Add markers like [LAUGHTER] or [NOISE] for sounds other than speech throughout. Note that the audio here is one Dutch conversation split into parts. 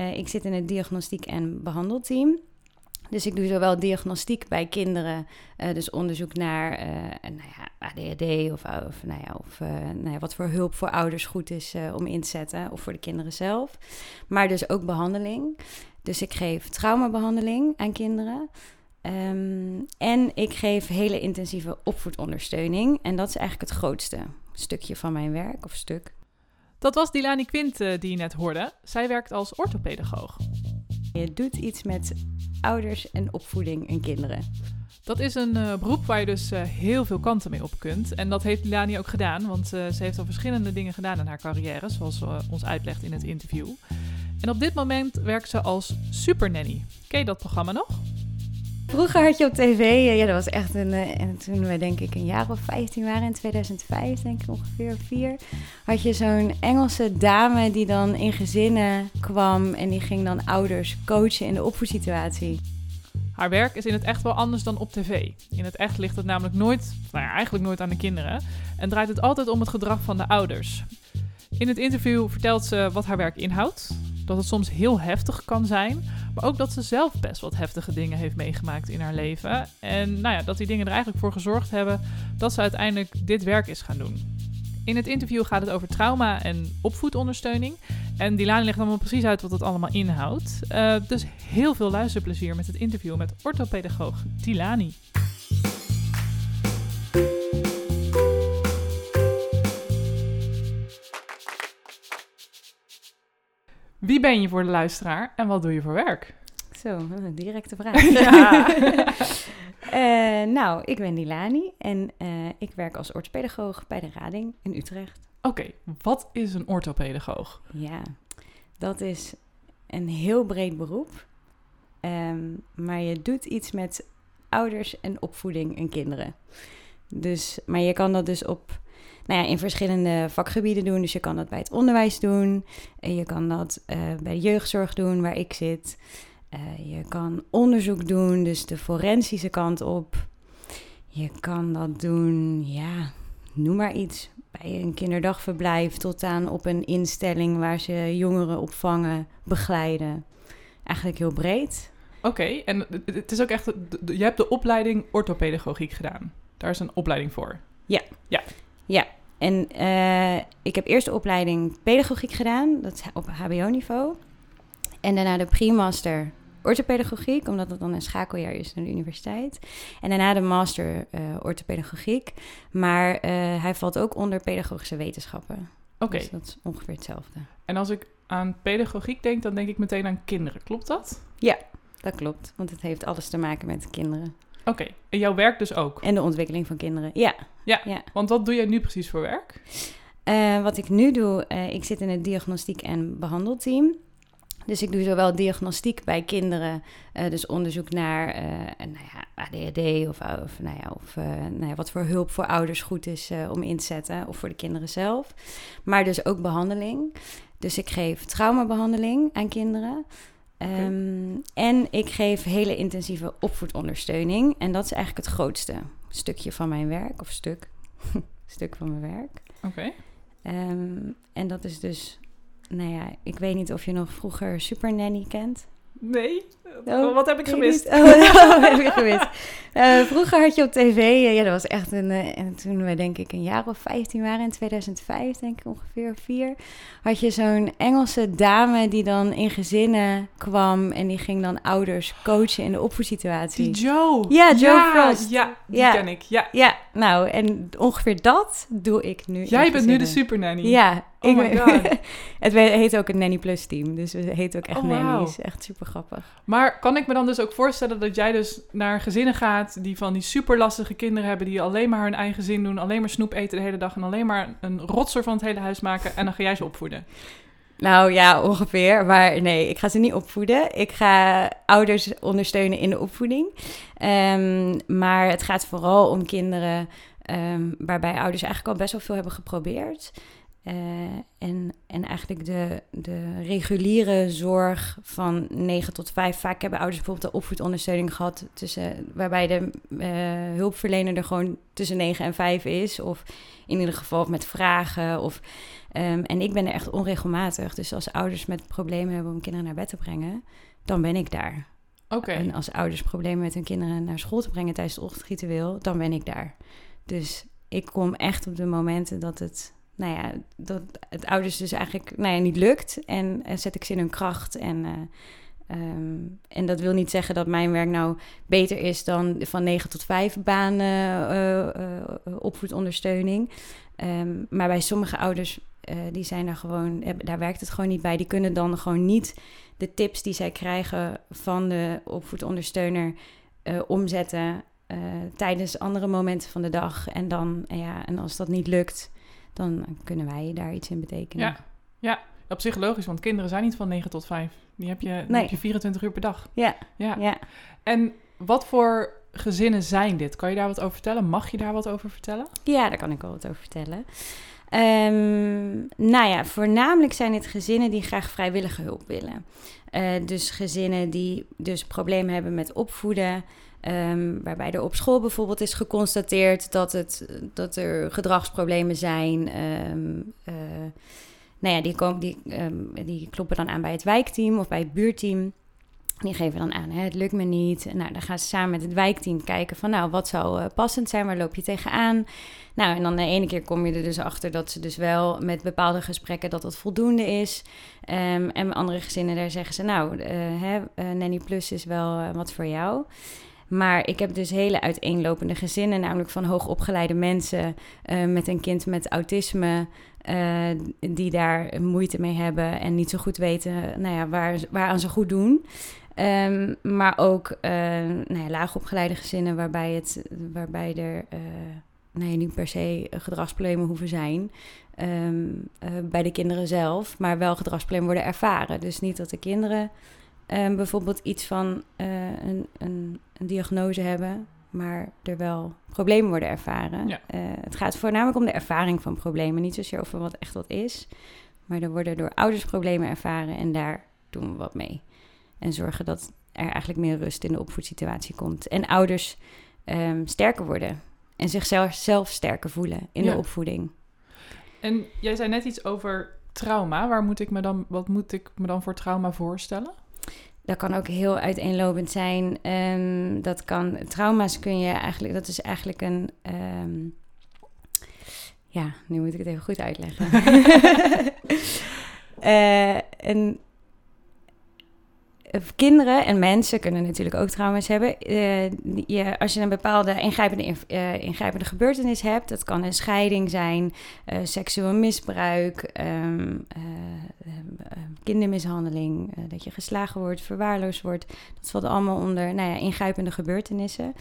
eh, ik zit in het diagnostiek- en behandelteam. Dus ik doe zowel diagnostiek bij kinderen, eh, dus onderzoek naar eh, nou ja, ADHD of, of, nou ja, of nou ja, wat voor hulp voor ouders goed is om in te zetten, of voor de kinderen zelf. Maar dus ook behandeling. Dus ik geef traumabehandeling aan kinderen. Ehm, en ik geef hele intensieve opvoedondersteuning. En dat is eigenlijk het grootste stukje van mijn werk, of stuk. Dat was Dilani Quint uh, die je net hoorde. Zij werkt als orthopedagoog. Je doet iets met ouders en opvoeding en kinderen. Dat is een uh, beroep waar je dus uh, heel veel kanten mee op kunt. En dat heeft Dilani ook gedaan, want ze heeft al verschillende dingen gedaan in haar carrière, zoals ze ons uitlegt in het interview. En op dit moment werkt ze als supernanny. Ken je dat programma nog? Vroeger had je op tv, eh, ja, dat was echt een. Eh, en toen we denk ik een jaar of 15 waren, in 2005 denk ik ongeveer, vier. Had je zo'n Engelse dame die dan in gezinnen kwam en die ging dan ouders coachen in de opvoedsituatie. Haar werk is in het echt wel anders dan op tv. In het echt ligt het namelijk nooit, nou ja, eigenlijk nooit aan de kinderen. En draait het altijd om het gedrag van de ouders. In het interview vertelt ze wat haar werk inhoudt, dat het soms heel heftig kan zijn, ook dat ze zelf best wat heftige dingen heeft meegemaakt in haar leven. En nou ja, dat die dingen er eigenlijk voor gezorgd hebben dat ze uiteindelijk dit werk is gaan doen. In het interview gaat het over trauma en opvoedondersteuning. En Dilani legt allemaal precies uit wat het allemaal inhoudt. Uh, dus heel veel luisterplezier met het interview met orthopedagoog Dilani. Wie ben je voor de luisteraar en wat doe je voor werk? Zo, een directe vraag. [LAUGHS] Ja. uh, [LAUGHS] nou, ik ben Dilani en uh, ik werk als orthopedagoog bij de Rading in Utrecht. Oké, wat is een orthopedagoog? Ja, dat is een heel breed beroep. Um, maar je doet iets met ouders en opvoeding en kinderen. Dus, maar je kan dat dus op nou ja, in verschillende vakgebieden doen. Dus je kan dat bij het onderwijs doen. En je kan dat uh, bij de jeugdzorg doen, waar ik zit. Uh, je kan onderzoek doen, dus de forensische kant op. Je kan dat doen, ja, noem maar iets. Bij een kinderdagverblijf tot aan op een instelling waar ze jongeren opvangen, begeleiden. Eigenlijk heel breed. Oké, en het is ook echt, je hebt de opleiding orthopedagogiek gedaan. Daar is een opleiding voor. Ja. Ja. Ja, en uh, ik heb eerst de opleiding pedagogiek gedaan, dat is op HBO-niveau. En daarna de pre-master orthopedagogiek, omdat het dan een schakeljaar is naar de universiteit. En daarna de master uh, orthopedagogiek. Maar uh, hij valt ook onder pedagogische wetenschappen. Oké. Dus dat is ongeveer hetzelfde. En als ik aan pedagogiek denk, dan denk ik meteen aan kinderen. Klopt dat? Ja, dat klopt. Want het heeft alles te maken met kinderen. Oké, en jouw werk dus ook? En de ontwikkeling van kinderen, ja. Ja, ja. want wat doe jij nu precies voor werk? Uh, wat ik nu doe, uh, ik zit in het diagnostiek- en behandelteam. Dus ik doe zowel diagnostiek bij kinderen, uh, dus onderzoek naar nou ja, ADHD of, of, nou ja, of nou ja, wat voor hulp voor ouders goed is om in te zetten, of voor de kinderen zelf. Maar dus ook behandeling. Dus ik geef traumabehandeling aan kinderen. Um, en ik geef hele intensieve opvoedondersteuning. En dat is eigenlijk het grootste stukje van mijn werk, of stuk, [LAUGHS] stuk van mijn werk. Oké. Okay. Um, en dat is dus, nou ja, ik weet niet of je nog vroeger Super Nanny kent. Nee. Oh, wat heb ik gemist? Oh, [LAUGHS] oh, heb gemist? Uh, vroeger had je op tv, uh, ja, dat was echt een. Uh, en toen we denk ik een jaar of 15 waren, in 2005, denk ik ongeveer vier, had je zo'n Engelse dame die dan in gezinnen kwam en die ging dan ouders coachen in de opvoedsituatie. Die Joe. Ja, Joe ja, Frost. Ja, die ja. ken ik. Ja. ja, nou, en ongeveer dat doe ik nu. Jij bent nu de supernanny. Ja. Oh my god. [LAUGHS] het heet ook een Nanny Plus team, dus het heet ook echt oh, wow. nannies. Echt super grappig. Maar kan ik me dan dus ook voorstellen dat jij dus naar gezinnen gaat die van die super lastige kinderen hebben, die alleen maar hun eigen zin doen, alleen maar snoep eten de hele dag en alleen maar een rotser van het hele huis maken en dan ga jij ze opvoeden? Nou ja, ongeveer. Maar nee, ik ga ze niet opvoeden. Ik ga ouders ondersteunen in de opvoeding. Um, maar het gaat vooral om kinderen um, waarbij ouders eigenlijk al best wel veel hebben geprobeerd. Eh, en, en eigenlijk de, de reguliere zorg van 9 tot 5. Vaak hebben ouders bijvoorbeeld de opvoedondersteuning gehad, tussen, waarbij de uh, hulpverlener er gewoon tussen 9 en 5 is. Of in ieder geval met vragen. Of, um, en ik ben er echt onregelmatig. Dus als ouders met problemen hebben om kinderen naar bed te brengen, dan ben ik daar. Oké. En als ouders problemen met hun kinderen naar school te brengen tijdens het ochtendritueel, dan ben ik daar. Dus ik kom echt op de momenten dat het, nou ja, dat het ouders dus eigenlijk nou ja, niet lukt. En, en zet ik ze in hun kracht. En, uh, um, en dat wil niet zeggen dat mijn werk nou beter is dan van 9 tot 5 banen uh, opvoedondersteuning. Um, maar bij sommige ouders, die zijn daar gewoon, daar werkt het gewoon niet bij. Die kunnen dan gewoon niet de tips die zij krijgen van de opvoedondersteuner omzetten tijdens andere momenten van de dag. En dan, ja, en als dat niet lukt, dan kunnen wij daar iets in betekenen. Ja, ja. op zich logisch, want kinderen zijn niet van 9 tot 5. Die heb je, nee. heb je 24 uur per dag. Ja. ja. ja. En wat voor gezinnen zijn dit? Kan je daar wat over vertellen? Mag je daar wat over vertellen? Ja, daar kan ik wel wat over vertellen. Um, nou ja, voornamelijk zijn het gezinnen die graag vrijwillige hulp willen. Uh, dus gezinnen die dus problemen hebben met opvoeden, Um, waarbij er op school bijvoorbeeld is geconstateerd dat, het, dat er gedragsproblemen zijn. Um, nou ja, die, komen, die, um, die kloppen dan aan bij het wijkteam of bij het buurteam. Die geven dan aan, hè, het lukt me niet. Nou, dan gaan ze samen met het wijkteam kijken van, nou, wat zou uh, passend zijn? Waar loop je tegenaan? Nou, en dan de ene keer kom je er dus achter dat ze dus wel met bepaalde gesprekken dat dat voldoende is. En andere gezinnen, daar zeggen ze, nou, uh, hè, Nanny Plus is wel wat voor jou. Maar ik heb dus hele uiteenlopende gezinnen, namelijk van hoogopgeleide mensen uh, met een kind met autisme. Uh, die daar moeite mee hebben en niet zo goed weten nou ja, waar, waaraan ze goed doen. Um, maar ook uh, nou ja, laagopgeleide gezinnen waarbij, het, waarbij er nou ja, niet per se gedragsproblemen hoeven zijn. Um, bij de kinderen zelf, maar wel gedragsproblemen worden ervaren. Dus niet dat de kinderen um, bijvoorbeeld iets van uh, een, een, een, diagnose hebben, maar er wel problemen worden ervaren. Ja. Uh, het gaat voornamelijk om de ervaring van problemen, niet zozeer over wat echt wat is. Maar er worden door ouders problemen ervaren en daar doen we wat mee. En zorgen dat er eigenlijk meer rust in de opvoedsituatie komt. En ouders um, sterker worden en zichzelf zelf sterker voelen in ja. de opvoeding. En jij zei net iets over trauma. Waar moet ik me dan, wat moet ik me dan voor trauma voorstellen? Dat kan ook heel uiteenlopend zijn. Um, dat kan, trauma's kun je eigenlijk, dat is eigenlijk een. Um, ja, nu moet ik het even goed uitleggen. uh, [LAUGHS] [LAUGHS] een, kinderen en mensen kunnen natuurlijk ook trauma's hebben. Uh, je, als je een bepaalde ingrijpende, uh, ingrijpende gebeurtenis hebt, dat kan een scheiding zijn, seksueel misbruik, um, kindermishandeling, dat je geslagen wordt, verwaarloosd wordt. Dat valt allemaal onder nou ja, ingrijpende gebeurtenissen.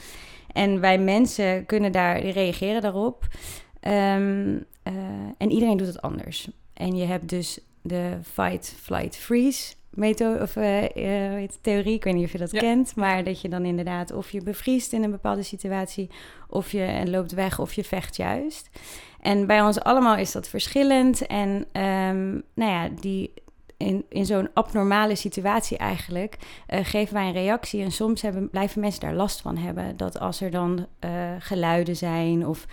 En wij mensen kunnen daar, reageren daarop. Um, en iedereen doet het anders. En je hebt dus de fight, flight, freeze methode of uh, uh, theorie, ik weet niet of je dat ja. kent, maar dat je dan inderdaad of je bevriest in een bepaalde situatie, of je loopt weg of je vecht juist. En bij ons allemaal is dat verschillend. En um, nou ja, die, in, in zo'n abnormale situatie eigenlijk uh, geven wij een reactie. En soms hebben, blijven mensen daar last van hebben. Dat als er dan geluiden zijn of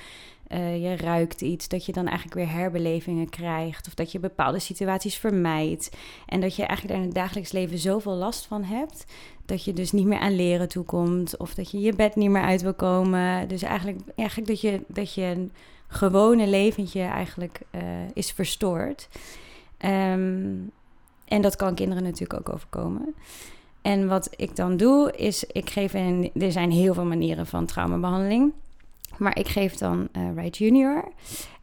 uh, je ruikt iets, dat je dan eigenlijk weer herbelevingen krijgt. Of dat je bepaalde situaties vermijdt. En dat je eigenlijk daar in het dagelijks leven zoveel last van hebt. Dat je dus niet meer aan leren toekomt. Of dat je je bed niet meer uit wil komen. Dus eigenlijk, eigenlijk dat, je, dat je een gewone leventje eigenlijk uh, is verstoord. Um, en dat kan kinderen natuurlijk ook overkomen. En wat ik dan doe, is ik geef. Er zijn heel veel manieren van traumabehandeling. Maar ik geef dan uh, Right Junior.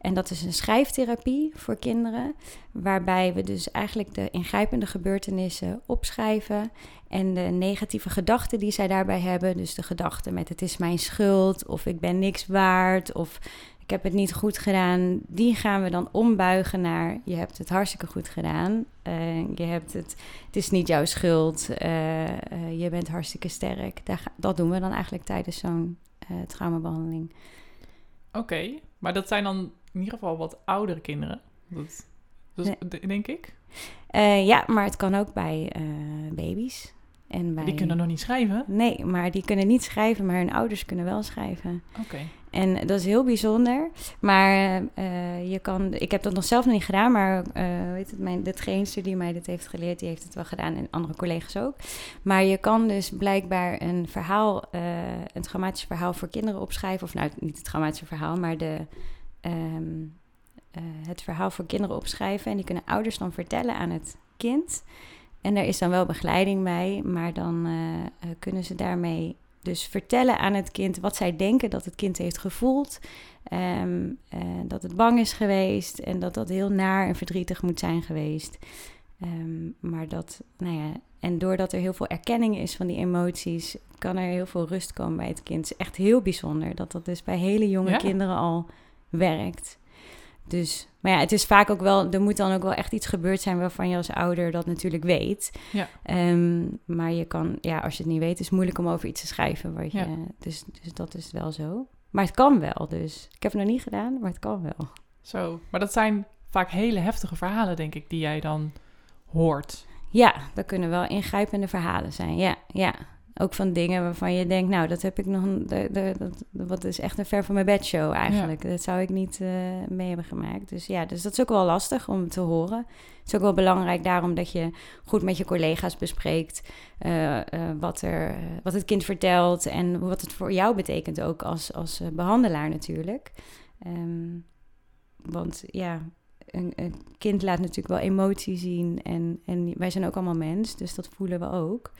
En dat is een schrijftherapie voor kinderen. Waarbij we dus eigenlijk de ingrijpende gebeurtenissen opschrijven. En de negatieve gedachten die zij daarbij hebben. Dus de gedachten met het is mijn schuld. Of ik ben niks waard. Of ik heb het niet goed gedaan. Die gaan we dan ombuigen naar je hebt het hartstikke goed gedaan. Uh, je hebt het, het is niet jouw schuld. Uh, je bent hartstikke sterk. Dat doen we dan eigenlijk tijdens zo'n uh, traumabehandeling. Oké, okay, maar dat zijn dan in ieder geval wat oudere kinderen. Dat, dat is- d- denk ik. Eh, ja, maar het kan ook bij eh, baby's. En. Die kunnen nog niet schrijven. Nee, maar die kunnen niet schrijven, maar hun ouders kunnen wel schrijven. Oké. En dat is heel bijzonder. Maar eh, je kan, ik heb dat nog zelf nog niet gedaan, maar eh weet het, mijn, trainster die mij dit heeft geleerd, die heeft het wel gedaan en andere collega's ook. Maar je kan dus blijkbaar een verhaal, eh, een traumatisch verhaal voor kinderen opschrijven. Of nou, niet het traumatische verhaal, maar de, ehm, eh, het verhaal voor kinderen opschrijven. En die kunnen ouders dan vertellen aan het kind. En er is dan wel begeleiding bij, maar dan eh, eh, kunnen ze daarmee dus vertellen aan het kind wat zij denken dat het kind heeft gevoeld. Ehm, eh, dat het bang is geweest en dat dat heel naar en verdrietig moet zijn geweest. Ehm, maar dat, nou ja, en doordat er heel veel erkenning is van die emoties, kan er heel veel rust komen bij het kind. Het is echt heel bijzonder dat dat dus bij hele jonge Ja. kinderen al werkt. Dus, maar ja, het is vaak ook wel, er moet dan ook wel echt iets gebeurd zijn waarvan je als ouder dat natuurlijk weet. Ja. Ehm, maar je kan, ja, als je het niet weet, is het moeilijk om over iets te schrijven. Wat je, Ja. dus, dus dat is wel zo. Maar het kan wel, dus. Ik heb het nog niet gedaan, maar het kan wel. Zo. Maar dat zijn vaak hele heftige verhalen, denk ik, die jij dan hoort. Ja, dat kunnen wel ingrijpende verhalen zijn. Ja, ja. Ook van dingen waarvan je denkt, nou, dat heb ik nog. de- de- dat, wat is echt een ver van mijn bedshow eigenlijk. Dat zou ik niet eh, mee hebben gemaakt. Dus ja, dus dat is ook wel lastig om te horen. Het is ook wel belangrijk daarom dat je goed met je collega's bespreekt eh, eh, wat, er, wat het kind vertelt en wat het voor jou betekent ook als, als eh, behandelaar natuurlijk. Ehm, want ja, een, een kind laat natuurlijk wel emotie zien en, en wij zijn ook allemaal mens, dus dat voelen we ook.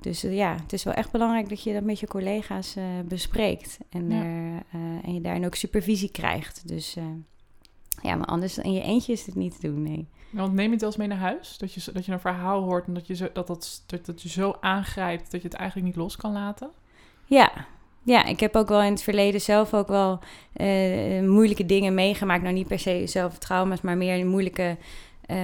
Dus eh, ja, het is wel echt belangrijk dat je dat met je collega's eh, bespreekt en, Ja. er, eh, en je daarin ook supervisie krijgt. Dus ja, maar anders in je eentje is het niet te doen, nee. Want neem je het wel eens mee naar huis? Dat je, dat je een verhaal hoort en dat je, zo, dat, dat, dat, dat je zo aangrijpt dat je het eigenlijk niet los kan laten? Ja. Ja, ik heb ook wel in het verleden zelf ook wel moeilijke dingen meegemaakt. Nou, niet per se zelf trauma's, maar meer moeilijke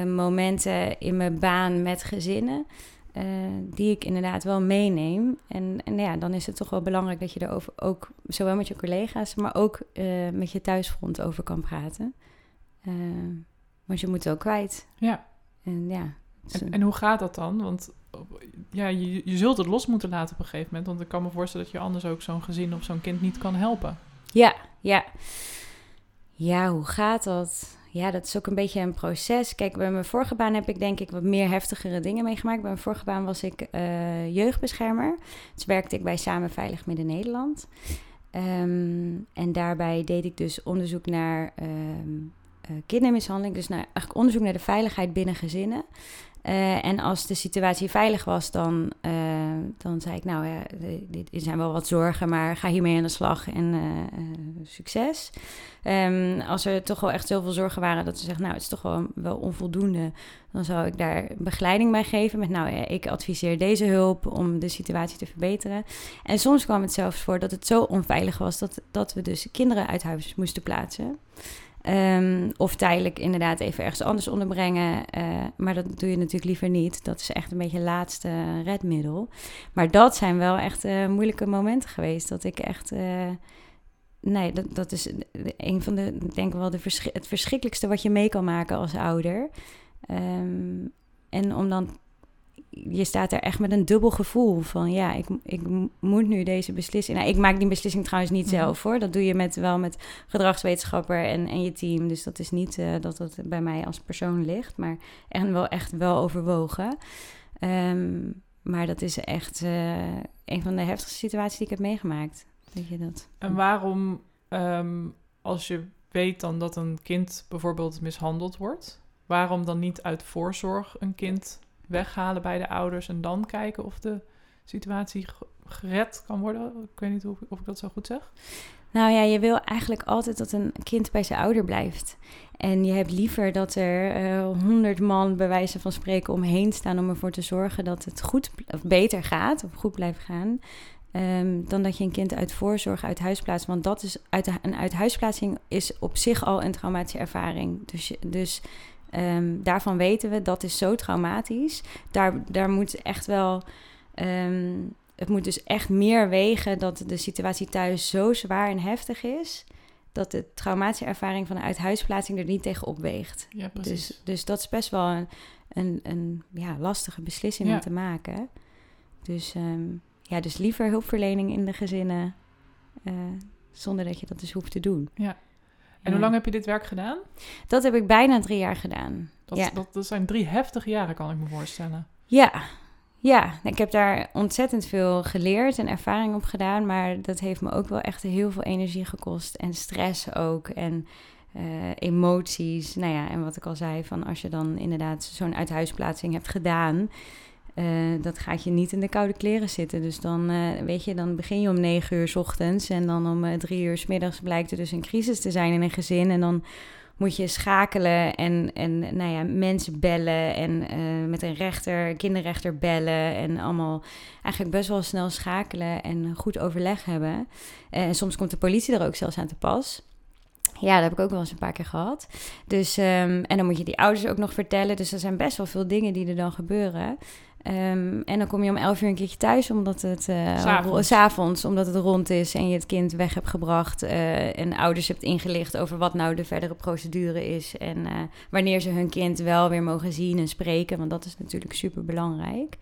momenten in mijn baan met gezinnen. Eh, die ik inderdaad wel meeneem. En, en ja, dan is het toch wel belangrijk dat je erover ook, zowel met je collega's, maar ook eh, met je thuisfront over kan praten. Eh, want je moet het ook kwijt. Ja. En ja. En, en hoe gaat dat dan? Want ja, je, je zult het los moeten laten op een gegeven moment. Want ik kan me voorstellen dat je anders ook zo'n gezin of zo'n kind niet kan helpen. Ja, ja. Ja, hoe gaat dat? Ja, dat is ook een beetje een proces. Kijk, bij mijn vorige baan heb ik denk ik wat meer heftigere dingen meegemaakt. Bij mijn vorige baan was ik eh, jeugdbeschermer. Dus werkte ik bij Samen Veilig Midden-Nederland. Ehm, en daarbij deed ik dus onderzoek naar ehm, eh, kindermishandeling. Dus naar, eigenlijk onderzoek naar de veiligheid binnen gezinnen. Eh, en als de situatie veilig was, dan, eh, dan zei ik, nou ja, dit zijn wel wat zorgen, maar ga hiermee aan de slag en eh, succes. Ehm, als er toch wel echt zoveel zorgen waren dat ze zeggen, nou, het is toch wel, wel onvoldoende, dan zou ik daar begeleiding bij geven met, nou ja, ik adviseer deze hulp om de situatie te verbeteren. En soms kwam het zelfs voor dat het zo onveilig was dat, dat we dus kinderen uit huis moesten plaatsen. Ehm, of tijdelijk inderdaad even ergens anders onderbrengen. eh, maar dat doe je natuurlijk liever niet. Dat is echt een beetje het laatste redmiddel. Maar dat zijn wel echt eh, moeilijke momenten geweest. Dat ik echt. eh, nee, dat, dat is een van de. Ik denk wel de het verschrikkelijkste wat je mee kan maken als ouder. Ehm, en om dan. Je staat er echt met een dubbel gevoel van ja, ik, ik moet nu deze beslissing. Nou, ik maak die beslissing trouwens niet Mhm. zelf hoor. Dat doe je met, wel met gedragswetenschapper en, en je team. Dus dat is niet eh, dat dat bij mij als persoon ligt, maar en wel echt wel overwogen. Ehm, maar dat is echt eh, een van de heftigste situaties die ik heb meegemaakt. Weet je dat? En waarom, ehm, als je weet dan dat een kind bijvoorbeeld mishandeld wordt, waarom dan niet uit voorzorg een kind weghalen bij de ouders en dan kijken of de situatie ge- gered kan worden? Ik weet niet of, of ik dat zo goed zeg. Nou ja, je wil eigenlijk altijd dat een kind bij zijn ouder blijft. En je hebt liever dat er honderd man bij wijze van spreken omheen staan om ervoor te zorgen dat het goed of beter gaat of goed blijft gaan. ehm, dan dat je een kind uit voorzorg uit huis plaatst. Want dat is uit, een uithuisplaatsing is op zich al een traumatische ervaring. Dus, dus ehm, daarvan weten we dat is zo traumatisch. Daar, daar moet echt wel. ehm, het moet dus echt meer wegen dat de situatie thuis zo zwaar en heftig is. dat de traumatische ervaring van een uithuisplaatsing er niet tegen opweegt. Ja, precies. Dus, dus dat is best wel een, een, een ja, lastige beslissing Ja. om te maken. Dus, ehm, ja, dus liever hulpverlening in de gezinnen, eh, zonder dat je dat dus hoeft te doen. Ja. En hoe lang heb je dit werk gedaan? Dat heb ik bijna drie jaar gedaan. Dat, Ja. dat, dat zijn drie heftige jaren, kan ik me voorstellen. Ja, ja, ik heb daar ontzettend veel geleerd en ervaring op gedaan, maar dat heeft me ook wel echt heel veel energie gekost en stress ook en eh, emoties. Nou ja, en wat ik al zei, van als je dan inderdaad zo'n uithuisplaatsing hebt gedaan, eh, dat gaat je niet in de koude kleren zitten. Dus dan, eh, weet je, dan begin je om negen uur 's ochtends en dan om eh, drie uur 's middags blijkt er dus een crisis te zijn in een gezin en dan moet je schakelen en, en nou ja, mensen bellen en met een rechter, kinderrechter bellen en allemaal eigenlijk best wel snel schakelen en goed overleg hebben. En soms komt de politie er ook zelfs aan te pas. Ja, dat heb ik ook wel eens een paar keer gehad. Dus, ehm, en dan moet je die ouders ook nog vertellen. Dus er zijn best wel veel dingen die er dan gebeuren. Ehm, en dan kom je om elf uur een keertje thuis, omdat het eh, S'avonds. omdat het rond is en je het kind weg hebt gebracht eh, en ouders hebt ingelicht over wat nou de verdere procedure is en eh, wanneer ze hun kind wel weer mogen zien en spreken, want dat is natuurlijk super belangrijk.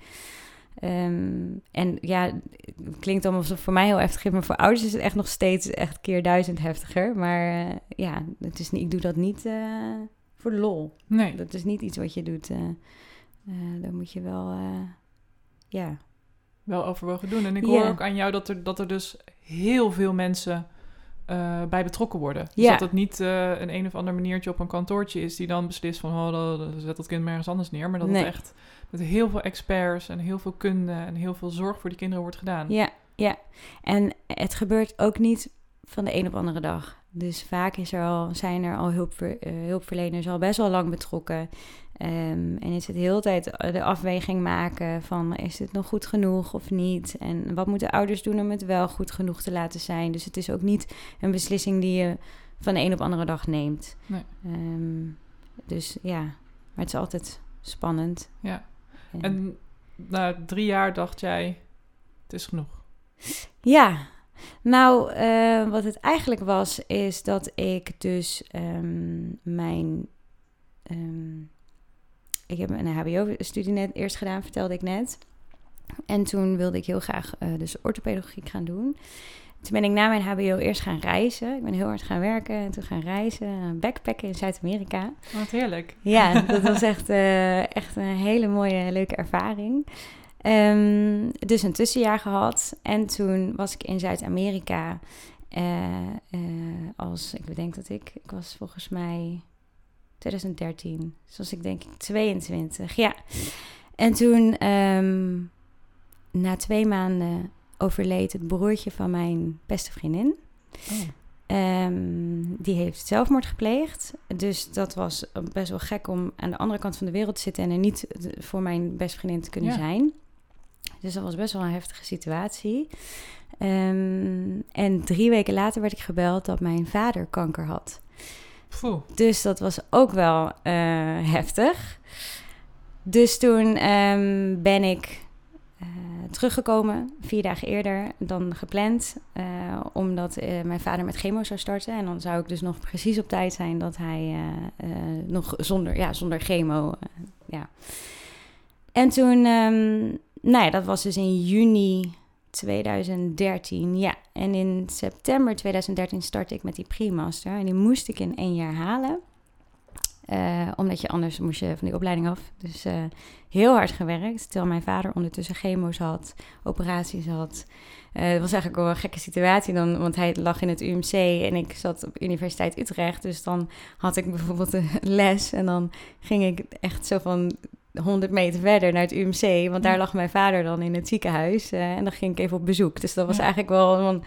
en ja, het klinkt allemaal alsof het voor mij heel heftig is, maar voor ouders is het echt nog steeds echt keer duizend heftiger. Maar ja, het is niet, ik doe dat niet voor de lol. Nee. Dat is niet iets wat je doet. Eh dan moet je wel, eh, ja. wel overwogen doen. En ik hoor ook aan jou dat er, dat er dus heel veel mensen eh, bij betrokken worden. Dus dat het niet een een of ander maniertje op een kantoortje is die dan beslist van, oh, dan- zet dat kind maar ergens anders neer. Maar dat Nee. het echt met heel veel experts en heel veel kunde en heel veel zorg voor die kinderen wordt gedaan. Ja, ja. En het gebeurt ook niet van de een op andere dag. Dus vaak is er al, zijn er al hulpver, hulpverleners al best wel lang betrokken. Ehm, en is het de hele tijd de afweging maken van is het nog goed genoeg of niet? En wat moeten ouders doen om het wel goed genoeg te laten zijn? Dus het is ook niet een beslissing die je van de een op andere dag neemt. Nee. Ehm, dus ja, maar het is altijd spannend. Ja. En- En na drie jaar dacht jij, het is genoeg. Ja, nou, eh, wat het eigenlijk was, is dat ik dus ehm, mijn. Ik heb een HBO-studie net eerst gedaan, vertelde ik net. En toen wilde ik heel graag eh, dus orthopedagogiek gaan doen. Toen ben ik na mijn HBO eerst gaan reizen. Ik ben heel hard gaan werken en toen gaan reizen, backpacken in Zuid-Amerika. Wat heerlijk. Ja, [LAUGHS] dat was echt, eh, echt een hele mooie, leuke ervaring. Ehm, dus een tussenjaar gehad. En toen was ik in Zuid-Amerika eh, als, ik bedenk dat ik, ik was volgens mij 2013. Dus was ik denk ik 22, ja. En toen, ehm, na twee maanden, overleed het broertje van mijn beste vriendin. Oh. Ehm, die heeft zelfmoord gepleegd. Dus dat was best wel gek om aan de andere kant van de wereld te zitten en er niet voor mijn beste vriendin te kunnen Ja. zijn. Dus dat was best wel een heftige situatie. Ehm, en drie weken later werd ik gebeld dat mijn vader kanker had. Dus dat was ook wel eh, heftig. Dus toen ehm, ben ik eh, teruggekomen, vier dagen eerder dan gepland. eh, omdat mijn vader met chemo zou starten. En dan zou ik dus nog precies op tijd zijn dat hij nog zonder, ja, zonder chemo. ja. En toen, ehm, nou ja, dat was dus in juni 2013. Ja, en in september 2013 startte ik met die pre-master. En die moest ik in één jaar halen. Eh, omdat je anders moest je van die opleiding af. Dus eh, heel hard gewerkt. Terwijl mijn vader ondertussen chemo's had, operaties had. Eh, het was eigenlijk wel een gekke situatie dan, want hij lag in het UMC en ik zat op Universiteit Utrecht. Dus dan had ik bijvoorbeeld een [LAUGHS] les en dan ging ik echt zo van 100 meter verder naar het UMC. Want daar lag mijn vader dan in het ziekenhuis eh, en dan ging ik even op bezoek. Dus dat was Ja. eigenlijk wel, wel,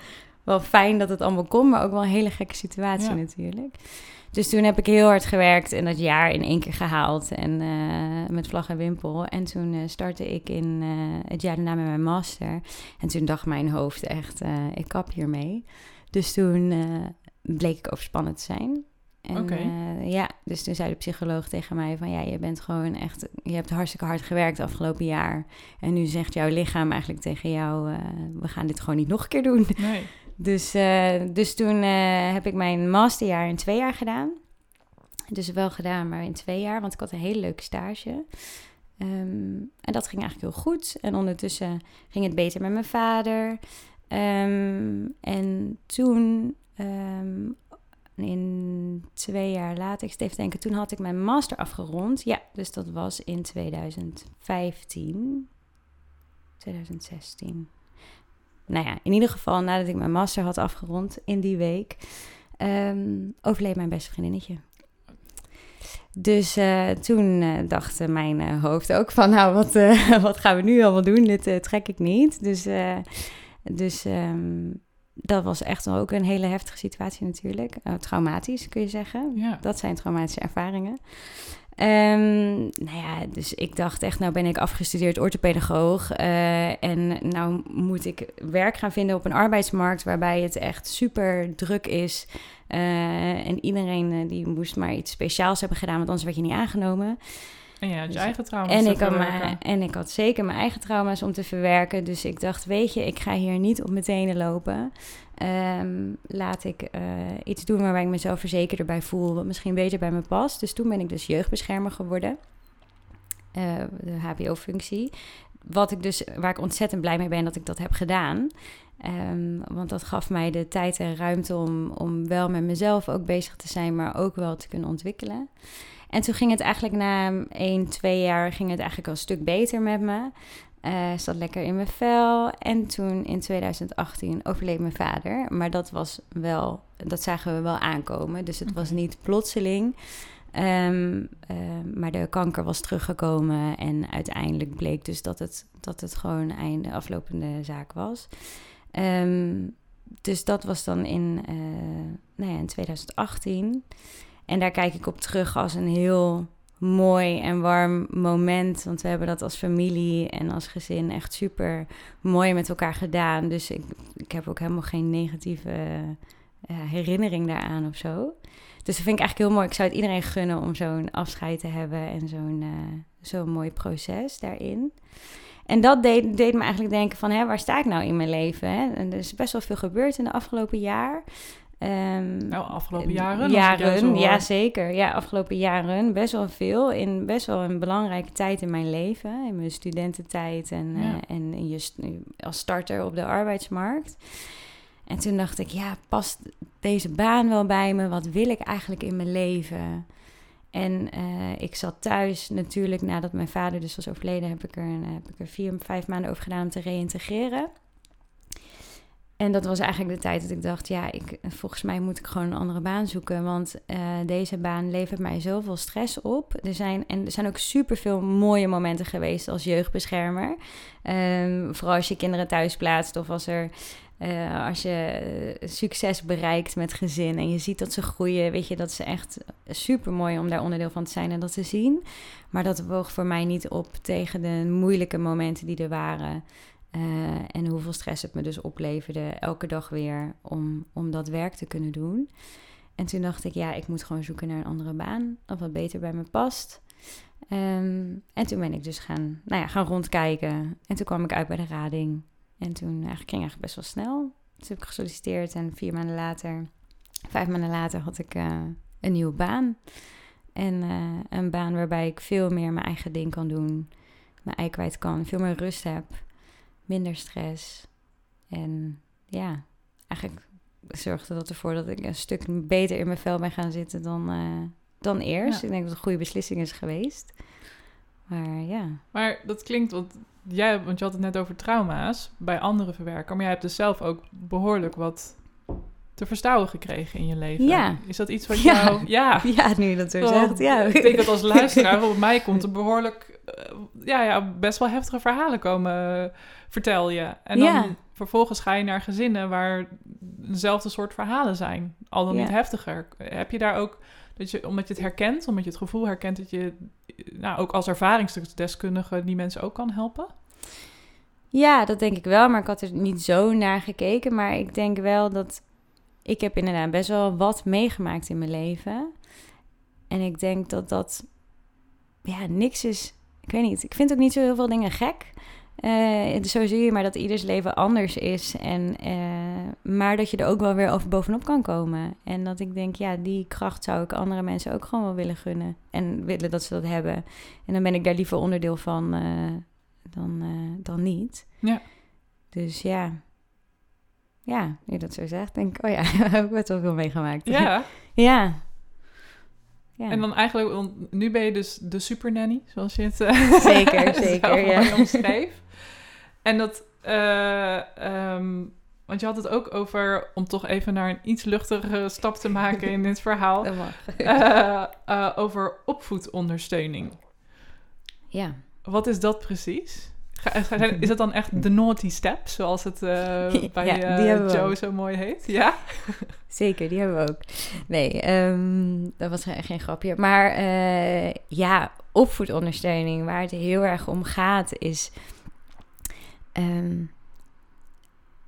wel fijn dat het allemaal kon, maar ook wel een hele gekke situatie Ja. natuurlijk. Dus toen heb ik heel hard gewerkt en dat jaar in één keer gehaald. En eh, met vlag en wimpel. En toen eh, startte ik in het jaar daarna met mijn master. En toen dacht mijn hoofd echt, ik kap hiermee. Dus toen bleek ik overspannen te zijn. En, eh, ja, dus toen zei de psycholoog tegen mij van... ja, je bent gewoon echt... je hebt hartstikke hard gewerkt afgelopen jaar. En nu zegt jouw lichaam eigenlijk tegen jou... eh, we gaan dit gewoon niet nog een keer doen. Nee. Dus, eh, dus toen heb ik mijn masterjaar in twee jaar gedaan. Dus wel gedaan, maar in twee jaar, want ik had een hele leuke stage. Ehm, en dat ging eigenlijk heel goed. En ondertussen ging het beter met mijn vader. Ehm, en toen, ehm, in twee jaar later, ik even denken, toen had ik mijn master afgerond. Ja, dus dat was in 2015, 2016. Nou ja, in ieder geval nadat ik mijn master had afgerond in die week, overleed mijn beste vriendinnetje. Dus uh, toen uh, dacht mijn uh, hoofd ook van, nou, wat, [LAUGHS] wat gaan we nu allemaal doen? Dit trek ik niet. Dus, dus um, dat was echt ook een hele heftige situatie natuurlijk. traumatisch kun je zeggen. Ja. Dat zijn traumatische ervaringen. Um, nou ja, dus ik dacht echt, nou ben ik afgestudeerd orthopedagoog. en nou moet ik werk gaan vinden op een arbeidsmarkt waarbij het echt super druk is. Uh, en iedereen die moest maar iets speciaals hebben gedaan, want anders werd je niet aangenomen. En je had je dus, eigen trauma's en ik, had mijn, en ik had zeker mijn eigen trauma's om te verwerken. Dus ik dacht, weet je, ik ga hier niet op mijn tenen lopen. Um, laat ik uh, iets doen waarbij ik mezelf verzekerder bij voel, wat misschien beter bij me past. Dus toen ben ik dus jeugdbeschermer geworden. de HBO-functie. Wat ik dus, waar ik ontzettend blij mee ben dat ik dat heb gedaan. Um, want dat gaf mij de tijd en ruimte om, om wel met mezelf ook bezig te zijn, maar ook wel te kunnen ontwikkelen. En toen ging het eigenlijk na 1, 2 jaar ging het eigenlijk al een stuk beter met me. Uh, zat lekker in mijn vel. En toen in 2018 overleed mijn vader. Maar dat was wel, dat zagen we wel aankomen. Dus het was niet plotseling. Um, uh, maar de kanker was teruggekomen. En uiteindelijk bleek dus dat het, dat het gewoon een einde aflopende zaak was. Um, dus dat was dan in, uh, nou ja, in 2018. En daar kijk ik op terug als een heel mooi en warm moment. Want we hebben dat als familie en als gezin echt super mooi met elkaar gedaan. Dus ik, ik heb ook helemaal geen negatieve uh, herinnering daaraan of zo. Dus dat vind ik eigenlijk heel mooi. Ik zou het iedereen gunnen om zo'n afscheid te hebben en zo'n uh, zo'n mooi proces daarin. En dat deed, deed me eigenlijk denken van, hè, waar sta ik nou in mijn leven? Hè? En er is best wel veel gebeurd in de afgelopen jaar. Um, nou, afgelopen jaren? Jaren, ja zeker. Ja, afgelopen jaren best wel veel. In best wel een belangrijke tijd in mijn leven. In mijn studententijd en, ja. uh, en je, als starter op de arbeidsmarkt. En toen dacht ik, ja, past deze baan wel bij me? Wat wil ik eigenlijk in mijn leven? En uh, ik zat thuis natuurlijk, nadat mijn vader dus was overleden, heb ik er, heb ik er vier, vijf maanden over gedaan om te reïntegreren. En dat was eigenlijk de tijd dat ik dacht, ja, ik, volgens mij moet ik gewoon een andere baan zoeken. Want uh, deze baan levert mij zoveel stress op. Er zijn, en er zijn ook superveel mooie momenten geweest als jeugdbeschermer. Um, vooral als je kinderen thuis plaatst of als er uh, als je succes bereikt met gezin en je ziet dat ze groeien, weet je, dat is echt super mooi om daar onderdeel van te zijn en dat te zien. Maar dat woog voor mij niet op tegen de moeilijke momenten die er waren. Uh, en hoeveel stress het me dus opleverde elke dag weer om, om dat werk te kunnen doen. En toen dacht ik, ja, ik moet gewoon zoeken naar een andere baan, of wat beter bij me past. Um, en toen ben ik dus gaan, nou ja, gaan rondkijken. En toen kwam ik uit bij de rading. En toen eigenlijk ging eigenlijk best wel snel. Dus heb ik gesolliciteerd en vier maanden later, vijf maanden later had ik uh, een nieuwe baan. En uh, een baan waarbij ik veel meer mijn eigen ding kan doen. Mijn ei kwijt kan, veel meer rust heb, minder stress. En ja, eigenlijk zorgde dat ervoor dat ik een stuk beter in mijn vel ben gaan zitten dan, uh, dan eerst. Ja. Ik denk dat het een goede beslissing is geweest. Maar ja. Maar dat klinkt, want jij, want je had het net over trauma's bij andere verwerken, maar jij hebt dus zelf ook behoorlijk wat te verstouwen gekregen in je leven. Ja. Is dat iets wat ja. jou... Ja. [LAUGHS] ja, nu dat zo zegt, ja. Ik denk dat als [LAUGHS] luisteraar op mij komt er behoorlijk... Uh, ja, ja, best wel heftige verhalen komen, uh, vertel je. En dan ja. vervolgens ga je naar gezinnen waar dezelfde soort verhalen zijn. Al dan niet heftiger. Heb je daar ook... Dat je, omdat je het herkent, omdat je het gevoel herkent dat je nou, ook als ervaringsdeskundige die mensen ook kan helpen? Ja, dat denk ik wel, maar ik had er niet zo naar gekeken. Maar ik denk wel dat ik heb inderdaad best wel wat meegemaakt in mijn leven. En ik denk dat dat ja, niks is. Ik weet niet. Ik vind ook niet zo heel veel dingen gek. Eh, zo zie je maar dat ieders leven anders is. En, eh, maar dat je er ook wel weer over bovenop kan komen. En dat ik denk, ja, die kracht zou ik andere mensen ook gewoon wel willen gunnen. En willen dat ze dat hebben. En dan ben ik daar liever onderdeel van eh, dan, dan niet. Ja. Dus ja. Ja, nu je dat zo zegt, denk ik, oh ja, [LAUGHS] daar heb ik best wel veel meegemaakt. Ja. [LAUGHS] ja. Ja. En dan eigenlijk, want nu ben je dus de supernanny, zoals je het eh, Zeker, [LAUGHS] zeker, ja. omschreef. En dat, eh, ehm, want je had het ook over, om toch even naar een iets luchtigere stap te maken in dit verhaal, Dat mag. eh, over opvoedondersteuning. ja. Wat is dat precies? Is het dan echt de naughty step, zoals het eh, [LAUGHS] bij Ja, eh, Joe zo mooi heet? Ja? [LAUGHS] Zeker, die hebben we ook. Nee, ehm, dat was geen, geen grapje. Maar eh, ja, opvoedondersteuning, waar het heel erg om gaat, is. ehm,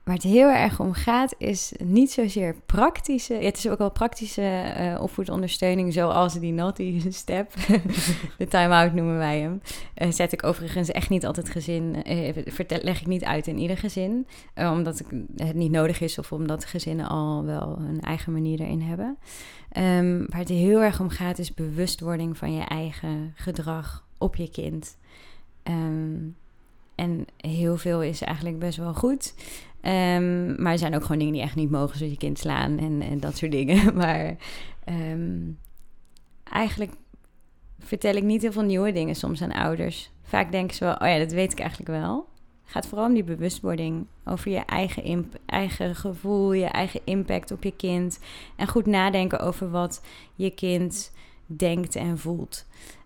waar het heel erg om gaat, is niet zozeer praktische. Ja, het is ook wel praktische eh, opvoedondersteuning, zoals die naughty [LAUGHS] step. [LAUGHS] de time-out noemen wij hem. Eh, zet ik overigens echt niet altijd gezin. eh, vertel, leg ik niet uit in ieder gezin. Omdat ik, het niet nodig is of omdat gezinnen al wel hun eigen manier erin hebben. Ehm, waar het heel erg om gaat is bewustwording van je eigen gedrag op je kind. Ehm, en heel veel is eigenlijk best wel goed. Ehm, maar er zijn ook gewoon dingen die echt niet mogen, zoals je kind slaan en, en dat soort dingen. [LAUGHS] Maar ehm, eigenlijk vertel ik niet heel veel nieuwe dingen soms aan ouders. Vaak denken ze wel, oh ja, dat weet ik eigenlijk wel. Het gaat vooral om die bewustwording over je eigen, eigen gevoel, je eigen impact op je kind. En goed nadenken over wat je kind denkt en voelt.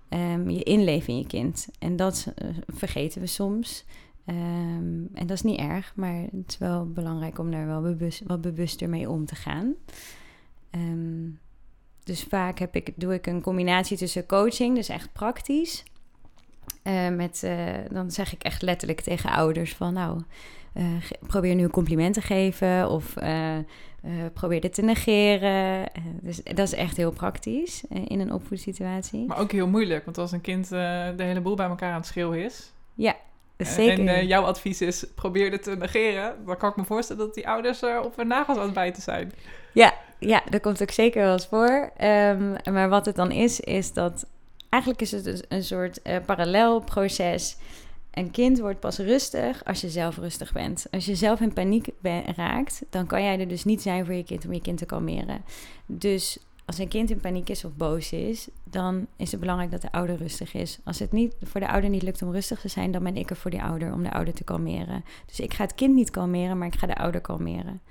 Ehm, je inleven in je kind. En dat eh, vergeten we soms. Ehm, en dat is niet erg, maar het is wel belangrijk om daar wel bewust, wat bewuster mee om te gaan. Ehm, dus vaak heb ik, doe ik een combinatie tussen coaching, dus echt praktisch. Eh, met, eh, dan zeg ik echt letterlijk tegen ouders van nou, eh, probeer nu een compliment te geven of probeer dit te negeren. Dus dat is echt heel praktisch in een opvoedsituatie. Maar ook heel moeilijk, want als een kind de hele boel bij elkaar aan het schreeuwen is... Ja, zeker. En eh, jouw advies is, probeer dit te negeren. Dan kan ik me voorstellen dat die ouders er op hun nagels aan het bijten zijn. Ja, dat komt ook zeker wel eens voor. Ehm, maar wat het dan is, is dat eigenlijk is het dus een soort eh, parallel proces. Een kind wordt pas rustig als je zelf rustig bent. Als je zelf in paniek ben- raakt, dan kan jij er dus niet zijn voor je kind om je kind te kalmeren. Dus als een kind in paniek is of boos is, dan is het belangrijk dat de ouder rustig is. Als het niet, voor de ouder niet lukt om rustig te zijn, dan ben ik er voor die ouder om de ouder te kalmeren. Dus ik ga het kind niet kalmeren, maar ik ga de ouder kalmeren.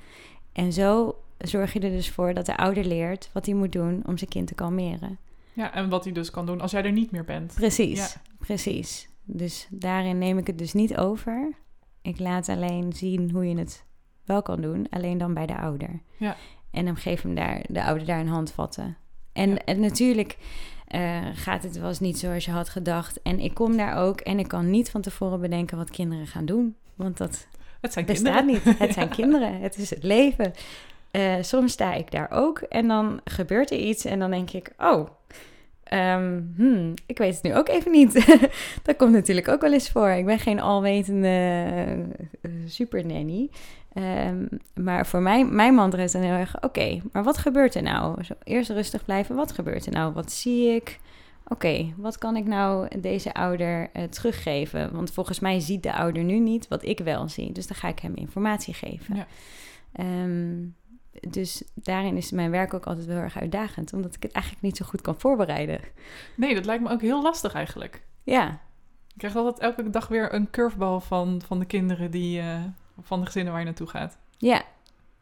En zo zorg je er dus voor dat de ouder leert wat hij moet doen om zijn kind te kalmeren. Ja, en wat hij dus kan doen als jij er niet meer bent. Precies, Ja. precies. Dus daarin neem ik het dus niet over. Ik laat alleen zien hoe je het wel kan doen, alleen dan bij de ouder. Ja. En dan geef hem daar, de ouder daar een hand vatten. En, Ja. en natuurlijk eh, gaat het wel eens niet zoals je had gedacht. En ik kom daar ook en ik kan niet van tevoren bedenken wat kinderen gaan doen. Want dat Het zijn bestaat kinderen. niet. Het zijn [LAUGHS] kinderen. Het is het leven. Eh, soms sta ik daar ook en dan gebeurt er iets en dan denk ik, oh, ehm, hmm, ik weet het nu ook even niet. [LAUGHS] dat komt natuurlijk ook wel eens voor. Ik ben geen alwetende uh, super Ehm, maar voor mij, mijn mantra is dan heel erg, oké, maar wat gebeurt er nou? Zo, eerst rustig blijven, wat gebeurt er nou? Wat zie ik? Oké, wat kan ik nou deze ouder eh, teruggeven? Want volgens mij ziet de ouder nu niet wat ik wel zie. Dus dan ga ik hem informatie geven. Ja. Ehm, dus daarin is mijn werk ook altijd wel heel erg uitdagend, omdat ik het eigenlijk niet zo goed kan voorbereiden. Nee, dat lijkt me ook heel lastig eigenlijk. Ja, Ik krijg altijd elke dag weer een curveball van, van de kinderen die, eh, van de gezinnen waar je naartoe gaat. ja.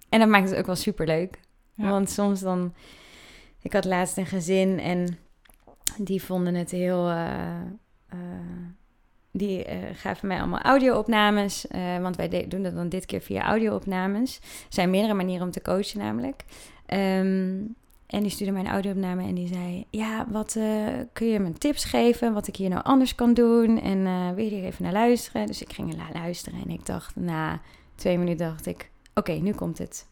En dat maakt het ook wel super leuk. Ja. Want soms dan. Ik had laatst een gezin en die vonden het heel. eh, eh, die eh, gaven mij allemaal audio-opnames. want wij doen dat dan dit keer via audio-opnames. Er zijn meerdere manieren om te coachen, namelijk. Ehm, en die stuurde mij een audio-opname en die zei: Ja, wat eh, kun je me tips geven? Wat ik hier nou anders kan doen? En eh, wil je hier even naar luisteren? Dus ik ging er naar luisteren en ik dacht, na twee minuten dacht ik: Oké, nu komt het.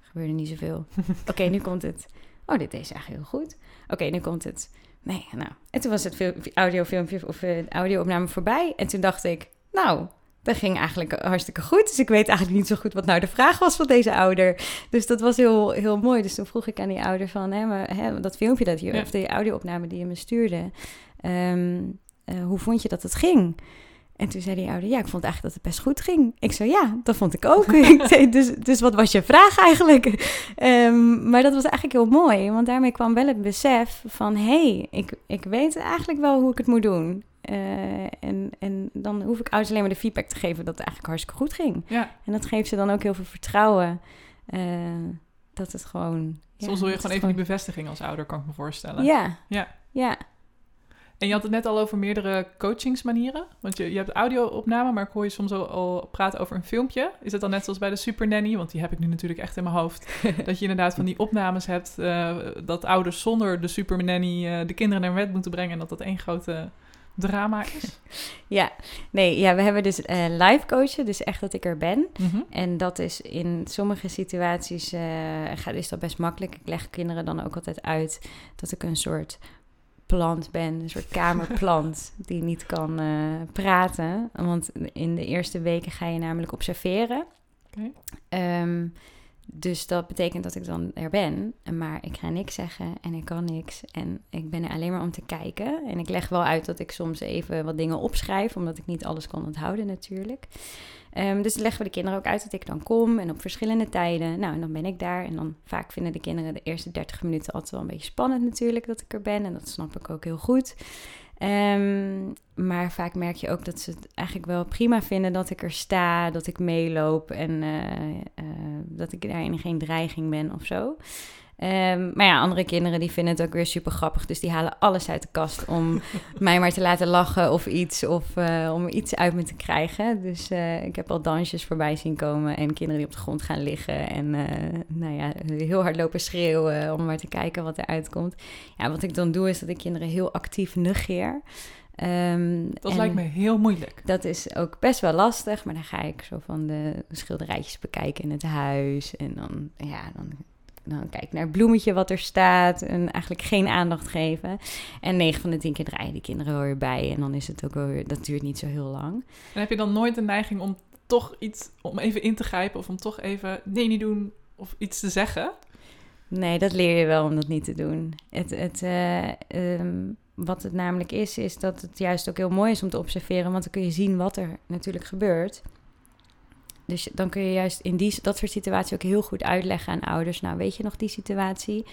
Gebeurde niet zoveel. [LAUGHS] Oké, nu komt het. Oh, dit is eigenlijk heel goed. Oké, nu komt het. Nee, nou. En toen was het fil- audiofilmpje of eh, audio-opname voorbij. En toen dacht ik, nou, dat ging eigenlijk hartstikke goed. Dus ik weet eigenlijk niet zo goed wat nou de vraag was van deze ouder. Dus dat was heel, heel mooi. Dus toen vroeg ik aan die ouder van, hè, maar, hè, dat filmpje dat je, Ja. of die audio-opname die je me stuurde, ehm, eh, hoe vond je dat het ging? En toen zei die ouder, ja, ik vond eigenlijk dat het best goed ging. Ik zo, ja, dat vond ik ook. [LAUGHS] zei, dus, dus wat was je vraag eigenlijk? [LAUGHS] Ehm, maar dat was eigenlijk heel mooi, want daarmee kwam wel het besef van... hé, hey, ik, ik weet eigenlijk wel hoe ik het moet doen. Eh, en, en dan hoef ik ouders alleen maar de feedback te geven dat het eigenlijk hartstikke goed ging. Ja, En dat geeft ze dan ook heel veel vertrouwen eh, dat het gewoon... ja, soms wil je gewoon even die bevestiging als ouder, kan ik me voorstellen. Ja, Ja. ja. En je had het net al over meerdere coachingsmanieren. Want je, je hebt audio-opname, maar ik hoor je soms al, al praten over een filmpje. Is het dan net zoals bij de Super Nanny? Want die heb ik nu natuurlijk echt in mijn hoofd. [LAUGHS] dat je inderdaad van die opnames hebt. eh, dat ouders zonder de Super Nanny eh, de kinderen naar bed moeten brengen. En dat dat één grote drama is. [LAUGHS] Ja, nee, ja, we hebben dus eh live coachen, dus echt dat ik er ben. Mhm. En dat is in sommige situaties is dat best makkelijk. Ik leg kinderen dan ook altijd uit dat ik een soort plant ben, een soort kamerplant [LAUGHS] die niet kan eh, praten. Want in de eerste weken ga je namelijk observeren. Ehm, dus dat betekent dat ik dan er ben, maar ik ga niks zeggen en ik kan niks. En ik ben er alleen maar om te kijken. En ik leg wel uit dat ik soms even wat dingen opschrijf, omdat ik niet alles kan onthouden natuurlijk. Ehm, dus leggen we de kinderen ook uit dat ik dan kom en op verschillende tijden. Nou, en dan ben ik daar. En dan vaak vinden de kinderen de eerste 30 minuten altijd wel een beetje spannend natuurlijk dat ik er ben. En dat snap ik ook heel goed. Ehm, maar vaak merk je ook dat ze het eigenlijk wel prima vinden dat ik er sta, dat ik meeloop en eh, eh, dat ik daarin geen dreiging ben of zo. Ehm, maar ja, andere kinderen die vinden het ook weer super grappig. Dus die halen alles uit de kast om [LAUGHS] mij maar te laten lachen of iets. Of eh, om iets uit me te krijgen. Dus eh, ik heb al dansjes voorbij zien komen. En kinderen die op de grond gaan liggen. En eh, nou ja, heel hard lopen schreeuwen om maar te kijken wat eruit komt. Ja, wat ik dan doe is dat ik kinderen heel actief negeer. Ehm, Dat lijkt me heel moeilijk. Dat is ook best wel lastig. Maar dan ga ik zo van de schilderijtjes bekijken in het huis. En dan, ja, dan dan kijk ik naar het bloemetje wat er staat en eigenlijk geen aandacht geven. En 9 van de 10 keer draaien die kinderen wel weer bij en dan is het ook wel weer, dat duurt niet zo heel lang. En heb je dan nooit de neiging om toch iets, om even in te grijpen of om toch even nee niet doen of iets te zeggen? Nee, dat leer je wel om dat niet te doen. Het, het, eh, ehm, wat het namelijk is, is dat het juist ook heel mooi is om te observeren, want dan kun je zien wat er natuurlijk gebeurt. Dus dan kun je juist in die, dat soort situaties ook heel goed uitleggen aan ouders. Nou, weet je nog die situatie?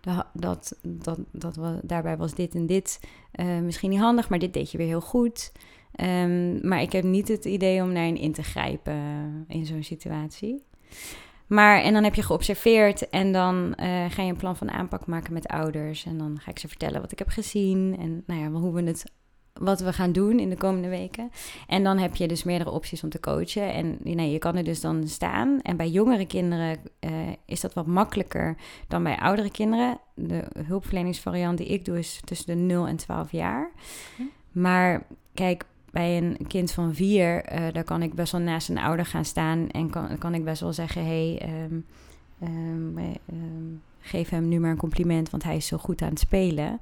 Da- Dat, dat, dat, wa- daarbij was dit en dit eh, misschien niet handig, maar dit deed je weer heel goed. Ehm, maar ik heb niet het idee om daarin in te grijpen eh, in zo'n situatie. Maar, en dan heb je geobserveerd en dan eh, ga je een plan van aanpak maken met ouders. En dan ga ik ze vertellen wat ik heb gezien en nou ja, hoe we het, wat we gaan doen in de komende weken. En dan heb je dus meerdere opties om te coachen. En nee, je kan er dus dan staan. En bij jongere kinderen eh, is dat wat makkelijker dan bij oudere kinderen. De hulpverleningsvariant die ik doe is tussen de 0 en 12 jaar. Hm. Maar kijk, bij een kind van vier, eh, daar kan ik best wel naast een ouder gaan staan. En kan, kan ik best wel zeggen: hey, ehm, ehm, eh, ehm, geef hem nu maar een compliment, want hij is zo goed aan het spelen.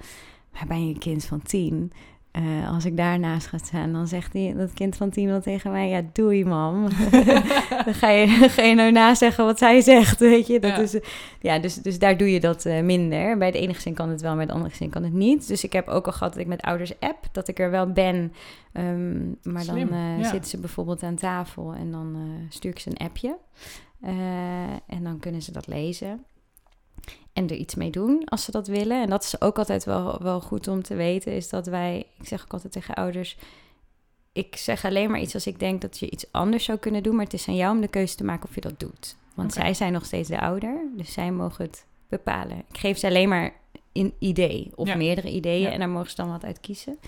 Maar bij een kind van tien, eh, als ik daarnaast ga staan, dan zegt die, dat kind van tien wel tegen mij: Ja, doei, mam. [LAUGHS] [LAUGHS] dan ga je, [LAUGHS] ga je nou nazeggen wat zij zegt, weet je. Dat Ja. is, ja, dus, dus daar doe je dat eh, minder. Bij de ene gezin kan het wel, bij de andere gezin kan het niet. Dus ik heb ook al gehad dat ik met ouders app, dat ik er wel ben. Ehm, maar Slim, dan ja. zitten ze bijvoorbeeld aan tafel en dan stuur ik ze een appje. En dan kunnen ze dat lezen. En er iets mee doen als ze dat willen. En dat is ook altijd wel, wel goed om te weten. Is dat wij, ik zeg ook altijd tegen ouders. Ik zeg alleen maar iets als ik denk dat je iets anders zou kunnen doen. Maar het is aan jou om de keuze te maken of je dat doet. Want zij zijn nog steeds de ouder. Dus zij mogen het bepalen. Ik geef ze alleen maar een idee. Of Ja. meerdere ideeën. Ja. En daar mogen ze dan wat uit kiezen.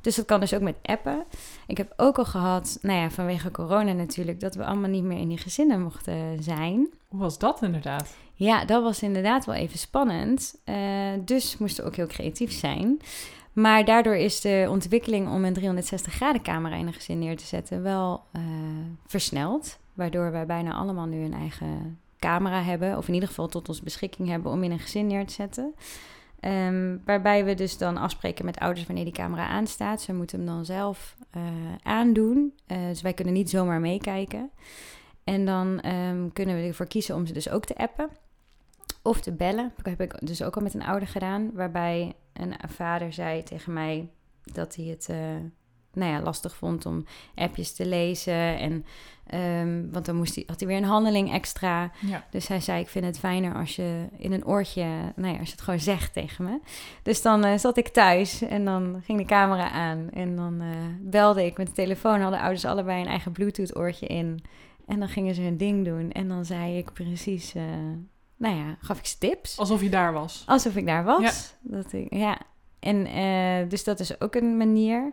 Dus dat kan dus ook met appen. Ik heb ook al gehad, nou ja, vanwege corona natuurlijk, dat we allemaal niet meer in die gezinnen mochten zijn. Hoe was dat inderdaad? Ja, dat was inderdaad wel even spannend. Eh, dus moesten ook heel creatief zijn. Maar daardoor is de ontwikkeling om een 360 graden camera in een gezin neer te zetten wel eh, versneld. Waardoor wij bijna allemaal nu een eigen camera hebben. Of in ieder geval tot onze beschikking hebben om in een gezin neer te zetten. Ehm, waarbij we dus dan afspreken met ouders wanneer die camera aanstaat. Ze moeten hem dan zelf eh, aandoen. Uh, dus wij kunnen niet zomaar meekijken. En dan ehm, kunnen we ervoor kiezen om ze dus ook te appen. Of te bellen. Dat heb ik dus ook al met een ouder gedaan. Waarbij een vader zei tegen mij dat hij het... Uh, nou ja, lastig vond om appjes te lezen. En, um, want dan moest hij, had hij weer een handeling extra. Ja. Dus hij zei, ik vind het fijner als je in een oortje... Nou ja, als je het gewoon zegt tegen me. Dus dan uh, zat ik thuis en dan ging de camera aan. En dan uh, belde ik met de telefoon. Hadden ouders allebei een eigen Bluetooth oortje in. En dan gingen ze hun ding doen. En dan zei ik precies... Uh, nou ja, gaf ik ze tips. Alsof je daar was. Alsof ik daar was. Ja. Dat ik, ja. En dus dat is ook een manier.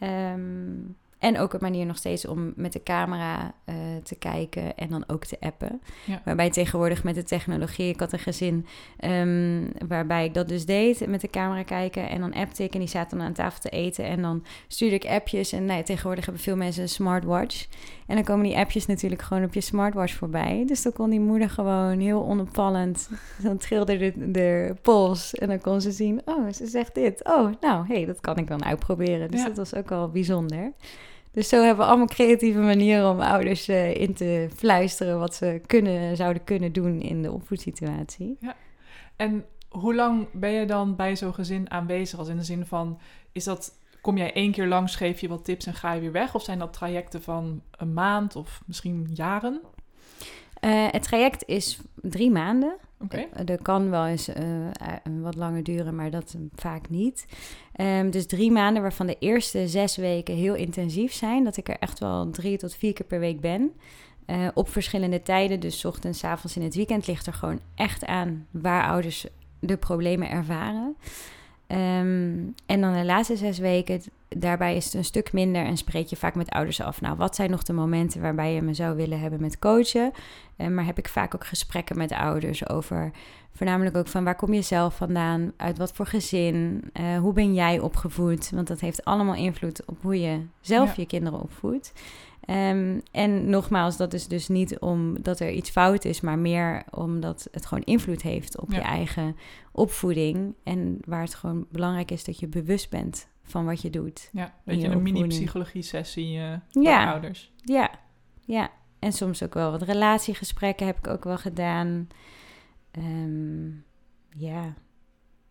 Um, en ook een manier nog steeds om met de camera uh, te kijken en dan ook te appen. Ja. Waarbij tegenwoordig met de technologie, ik had een gezin um, waarbij ik dat dus deed, met de camera kijken en dan appte ik en die zaten dan aan tafel te eten en dan stuurde ik appjes. En nou, tegenwoordig hebben veel mensen een smartwatch. En dan komen die appjes natuurlijk gewoon op je smartwatch voorbij. Dus dan kon die moeder gewoon heel onopvallend, dan trilde de, de pols en dan kon ze zien, oh, ze zegt dit. Oh, nou, hé, hey, dat kan ik dan uitproberen. Dus Ja. dat was ook wel bijzonder. Dus zo hebben we allemaal creatieve manieren om ouders uh, in te fluisteren wat ze kunnen, zouden kunnen doen in de opvoedsituatie. En hoe lang ben je dan bij zo'n gezin aanwezig? Als in de zin van, is dat, kom jij één keer langs, geef je wat tips en ga je weer weg? Of zijn dat trajecten van een maand of misschien jaren? Uh, het traject is drie maanden. Oké. Okay. Er kan wel eens uh, wat langer duren, maar dat vaak niet. Um, dus drie maanden, waarvan de eerste zes weken heel intensief zijn. Dat ik er echt wel drie tot vier keer per week ben. Uh, op verschillende tijden, dus ochtends, avonds in het weekend, ligt er gewoon echt aan waar ouders de problemen ervaren. Um, en dan de laatste zes weken, daarbij is het een stuk minder en spreek je vaak met ouders af. Nou, wat zijn nog de momenten waarbij je me zou willen hebben met coachen? Uh, maar heb ik vaak ook gesprekken met ouders over voornamelijk ook van waar kom je zelf vandaan, uit wat voor gezin, uh, hoe ben jij opgevoed? Want dat heeft allemaal invloed op hoe je zelf ja. je kinderen opvoedt. Um, en nogmaals, dat is dus niet omdat er iets fout is, maar meer omdat het gewoon invloed heeft op Ja. je eigen opvoeding. En waar het gewoon belangrijk is dat je bewust bent van wat je doet. Ja, In weet je, je een mini-psychologie-sessie uh, voor Ja. ouders. Ja, ja. En soms ook wel wat relatiegesprekken heb ik ook wel gedaan. Ehm, ja,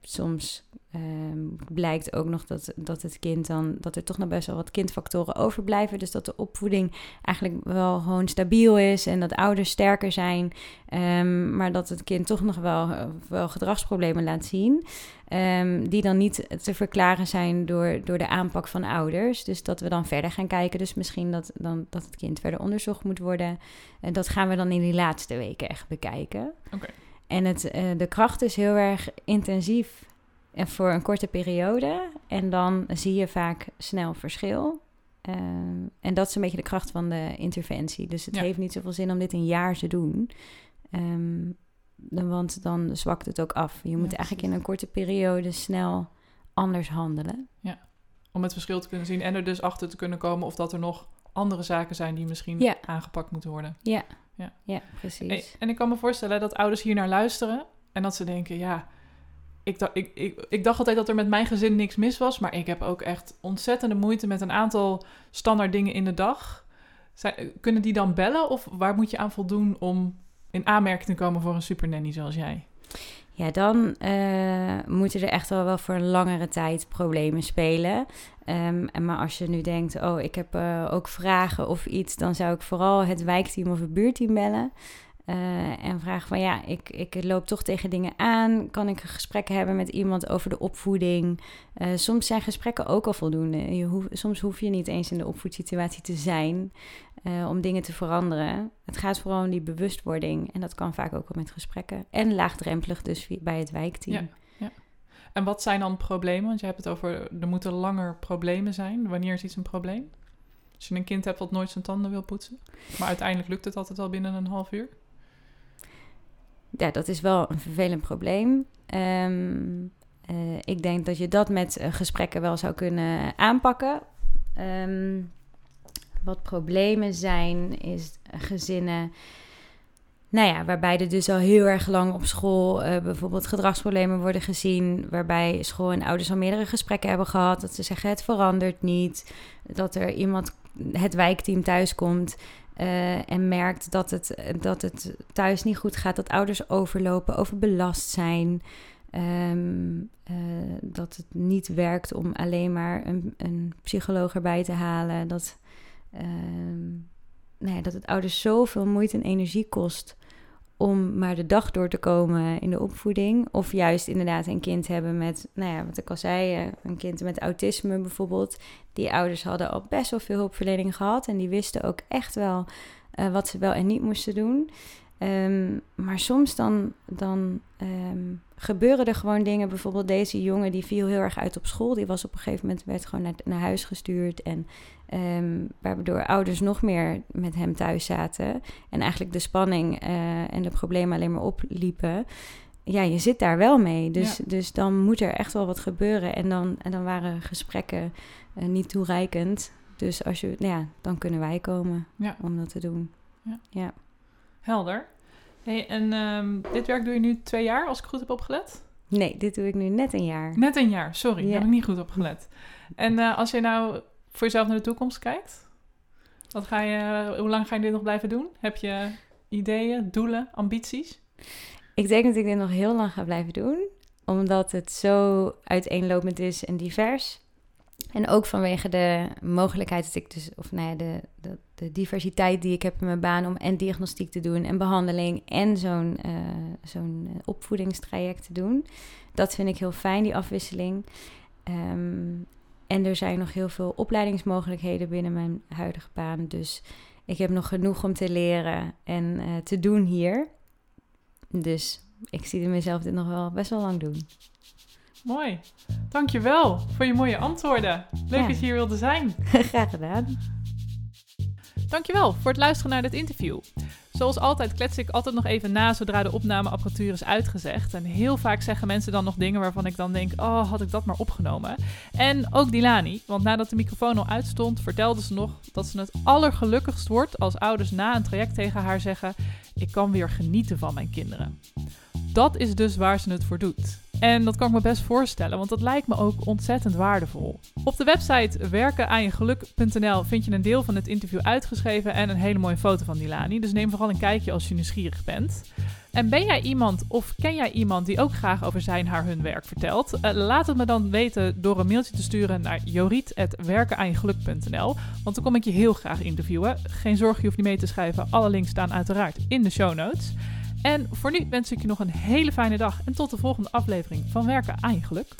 soms ehm, blijkt ook nog dat, dat het kind dan, dat er toch nog best wel wat kindfactoren overblijven. Dus dat de opvoeding eigenlijk wel gewoon stabiel is en dat ouders sterker zijn. Ehm, maar dat het kind toch nog wel, wel gedragsproblemen laat zien. ehm, die dan niet te verklaren zijn door, door de aanpak van ouders. Dus dat we dan verder gaan kijken. Dus misschien dat, dan, dat het kind verder onderzocht moet worden. En dat gaan we dan in die laatste weken echt bekijken. Oké. En het, eh, de kracht is heel erg intensief en voor een korte periode. En dan zie je vaak snel verschil. Ehm, en dat is een beetje de kracht van de interventie. Dus het Ja. heeft niet zoveel zin om dit een jaar te doen. Ehm, dan- want dan zwakt het ook af. Je moet Ja, eigenlijk in een korte periode snel anders handelen. Om het verschil te kunnen zien en er dus achter te kunnen komen of dat er nog andere zaken zijn die misschien Ja. aangepakt moeten worden. Ja, Ja. ja precies. En ik kan me voorstellen dat ouders hier naar luisteren en dat ze denken, ja, ik, dacht- ik, ik, ik dacht altijd dat er met mijn gezin niks mis was, maar ik heb ook echt ontzettende moeite met een aantal standaard dingen in de dag. Zijn, kunnen die dan bellen of waar moet je aan voldoen om in aanmerking te komen voor een supernanny zoals jij? Ja, dan eh, moeten er echt wel, wel voor een langere tijd problemen spelen. Ehm, en maar als je nu denkt, oh, ik heb eh, ook vragen of iets, dan zou ik vooral het wijkteam of het buurteam bellen. Eh, en vragen van ja, ik, ik loop toch tegen dingen aan. Kan ik een gesprek hebben met iemand over de opvoeding? Soms zijn gesprekken ook al voldoende. Je soms hoef je niet eens in de opvoedsituatie te zijn eh, om dingen te veranderen. Het gaat vooral om die bewustwording. En dat kan vaak ook al met gesprekken. En laagdrempelig dus bij het wijkteam. Ja. En wat zijn dan problemen? Want je hebt het over, er moeten langer problemen zijn. Wanneer is iets een probleem? Als je een kind hebt dat nooit zijn tanden wil poetsen. Maar uiteindelijk lukt het altijd wel binnen een half uur. ja, dat is wel een vervelend probleem. Ehm, eh, ik denk dat je dat met eh, gesprekken wel zou kunnen aanpakken. Ehm, wat problemen zijn, is gezinnen nou ja, waarbij er dus al heel erg lang op school uh, bijvoorbeeld gedragsproblemen worden gezien. Waarbij school en ouders al meerdere gesprekken hebben gehad. Dat ze zeggen het verandert niet. Dat er iemand, het wijkteam thuiskomt uh, en merkt dat het, dat het thuis niet goed gaat. Dat ouders overlopen, overbelast zijn. Um, uh, dat het niet werkt om alleen maar een, een psycholoog erbij te halen. Dat, um, nou ja, dat het ouders zoveel moeite en energie kost om maar de dag door te komen in de opvoeding. Of juist inderdaad een kind hebben met, nou ja, wat ik al zei, eh, een kind met autisme bijvoorbeeld. Die ouders hadden al best wel veel hulpverlening gehad en die wisten ook echt wel uh, wat ze wel en niet moesten doen. Um, maar soms dan, dan um, gebeuren er gewoon dingen. Bijvoorbeeld deze jongen die viel heel erg uit op school. Die was op een gegeven moment werd gewoon naar, naar huis gestuurd. En um, waardoor ouders nog meer met hem thuis zaten. En eigenlijk de spanning uh, en de problemen alleen maar opliepen. Ja, je zit daar wel mee. Dus, ja. dus dan moet er echt wel wat gebeuren. En dan, en dan waren gesprekken uh, niet toereikend. Dus als je, nou ja, dan kunnen wij komen ja. om dat te doen. Ja. ja. Helder. Hey, en um, dit werk doe je nu twee jaar, als ik goed heb opgelet? Nee, dit doe ik nu net een jaar. Net een jaar, sorry, ja. heb ik niet goed opgelet. En uh, als je nou voor jezelf naar de toekomst kijkt, wat ga je, hoe lang ga je dit nog blijven doen? Heb je ideeën, doelen, ambities? Ik denk dat ik dit nog heel lang ga blijven doen, omdat het zo uiteenlopend is en divers. En ook vanwege de mogelijkheid dat ik dus, of nou ja, de, de, de, diversiteit die ik heb in mijn baan om en diagnostiek te doen en behandeling en zo'n uh, zo'n opvoedingstraject te doen. Dat vind ik heel fijn, die afwisseling. Um, en er zijn nog heel veel opleidingsmogelijkheden binnen mijn huidige baan. Dus ik heb nog genoeg om te leren en uh, te doen hier. Dus ik zie mezelf dit nog wel best wel lang doen. Mooi. Dankjewel voor je mooie antwoorden. Leuk ja. dat je hier wilde zijn. [LAUGHS] Graag gedaan. Dankjewel voor het luisteren naar dit interview. Zoals altijd klets ik altijd nog even na zodra de opnameapparatuur is uitgezegd. En heel vaak zeggen mensen dan nog dingen waarvan ik dan denk: oh, had ik dat maar opgenomen. En ook Dilani, want nadat de microfoon al uitstond, vertelde ze nog dat ze het allergelukkigst wordt als ouders na een traject tegen haar zeggen: Ik kan weer genieten van mijn kinderen. Dat is dus waar ze het voor doet. En dat kan ik me best voorstellen, want dat lijkt me ook ontzettend waardevol. Op de website werkenaanjegeluk.nl vind je een deel van het interview uitgeschreven en een hele mooie foto van Dilani. Dus neem vooral een kijkje als je nieuwsgierig bent. En ben jij iemand of ken jij iemand die ook graag over zijn haar hun werk vertelt? Uh, laat het me dan weten door een mailtje te sturen naar joriet.werkenaanjegeluk.nl Want dan kom ik je heel graag interviewen. Geen zorg, je hoeft niet mee te schrijven. Alle links staan uiteraard in de show notes. En voor nu wens ik je nog een hele fijne dag en tot de volgende aflevering van Werken aan je geluk.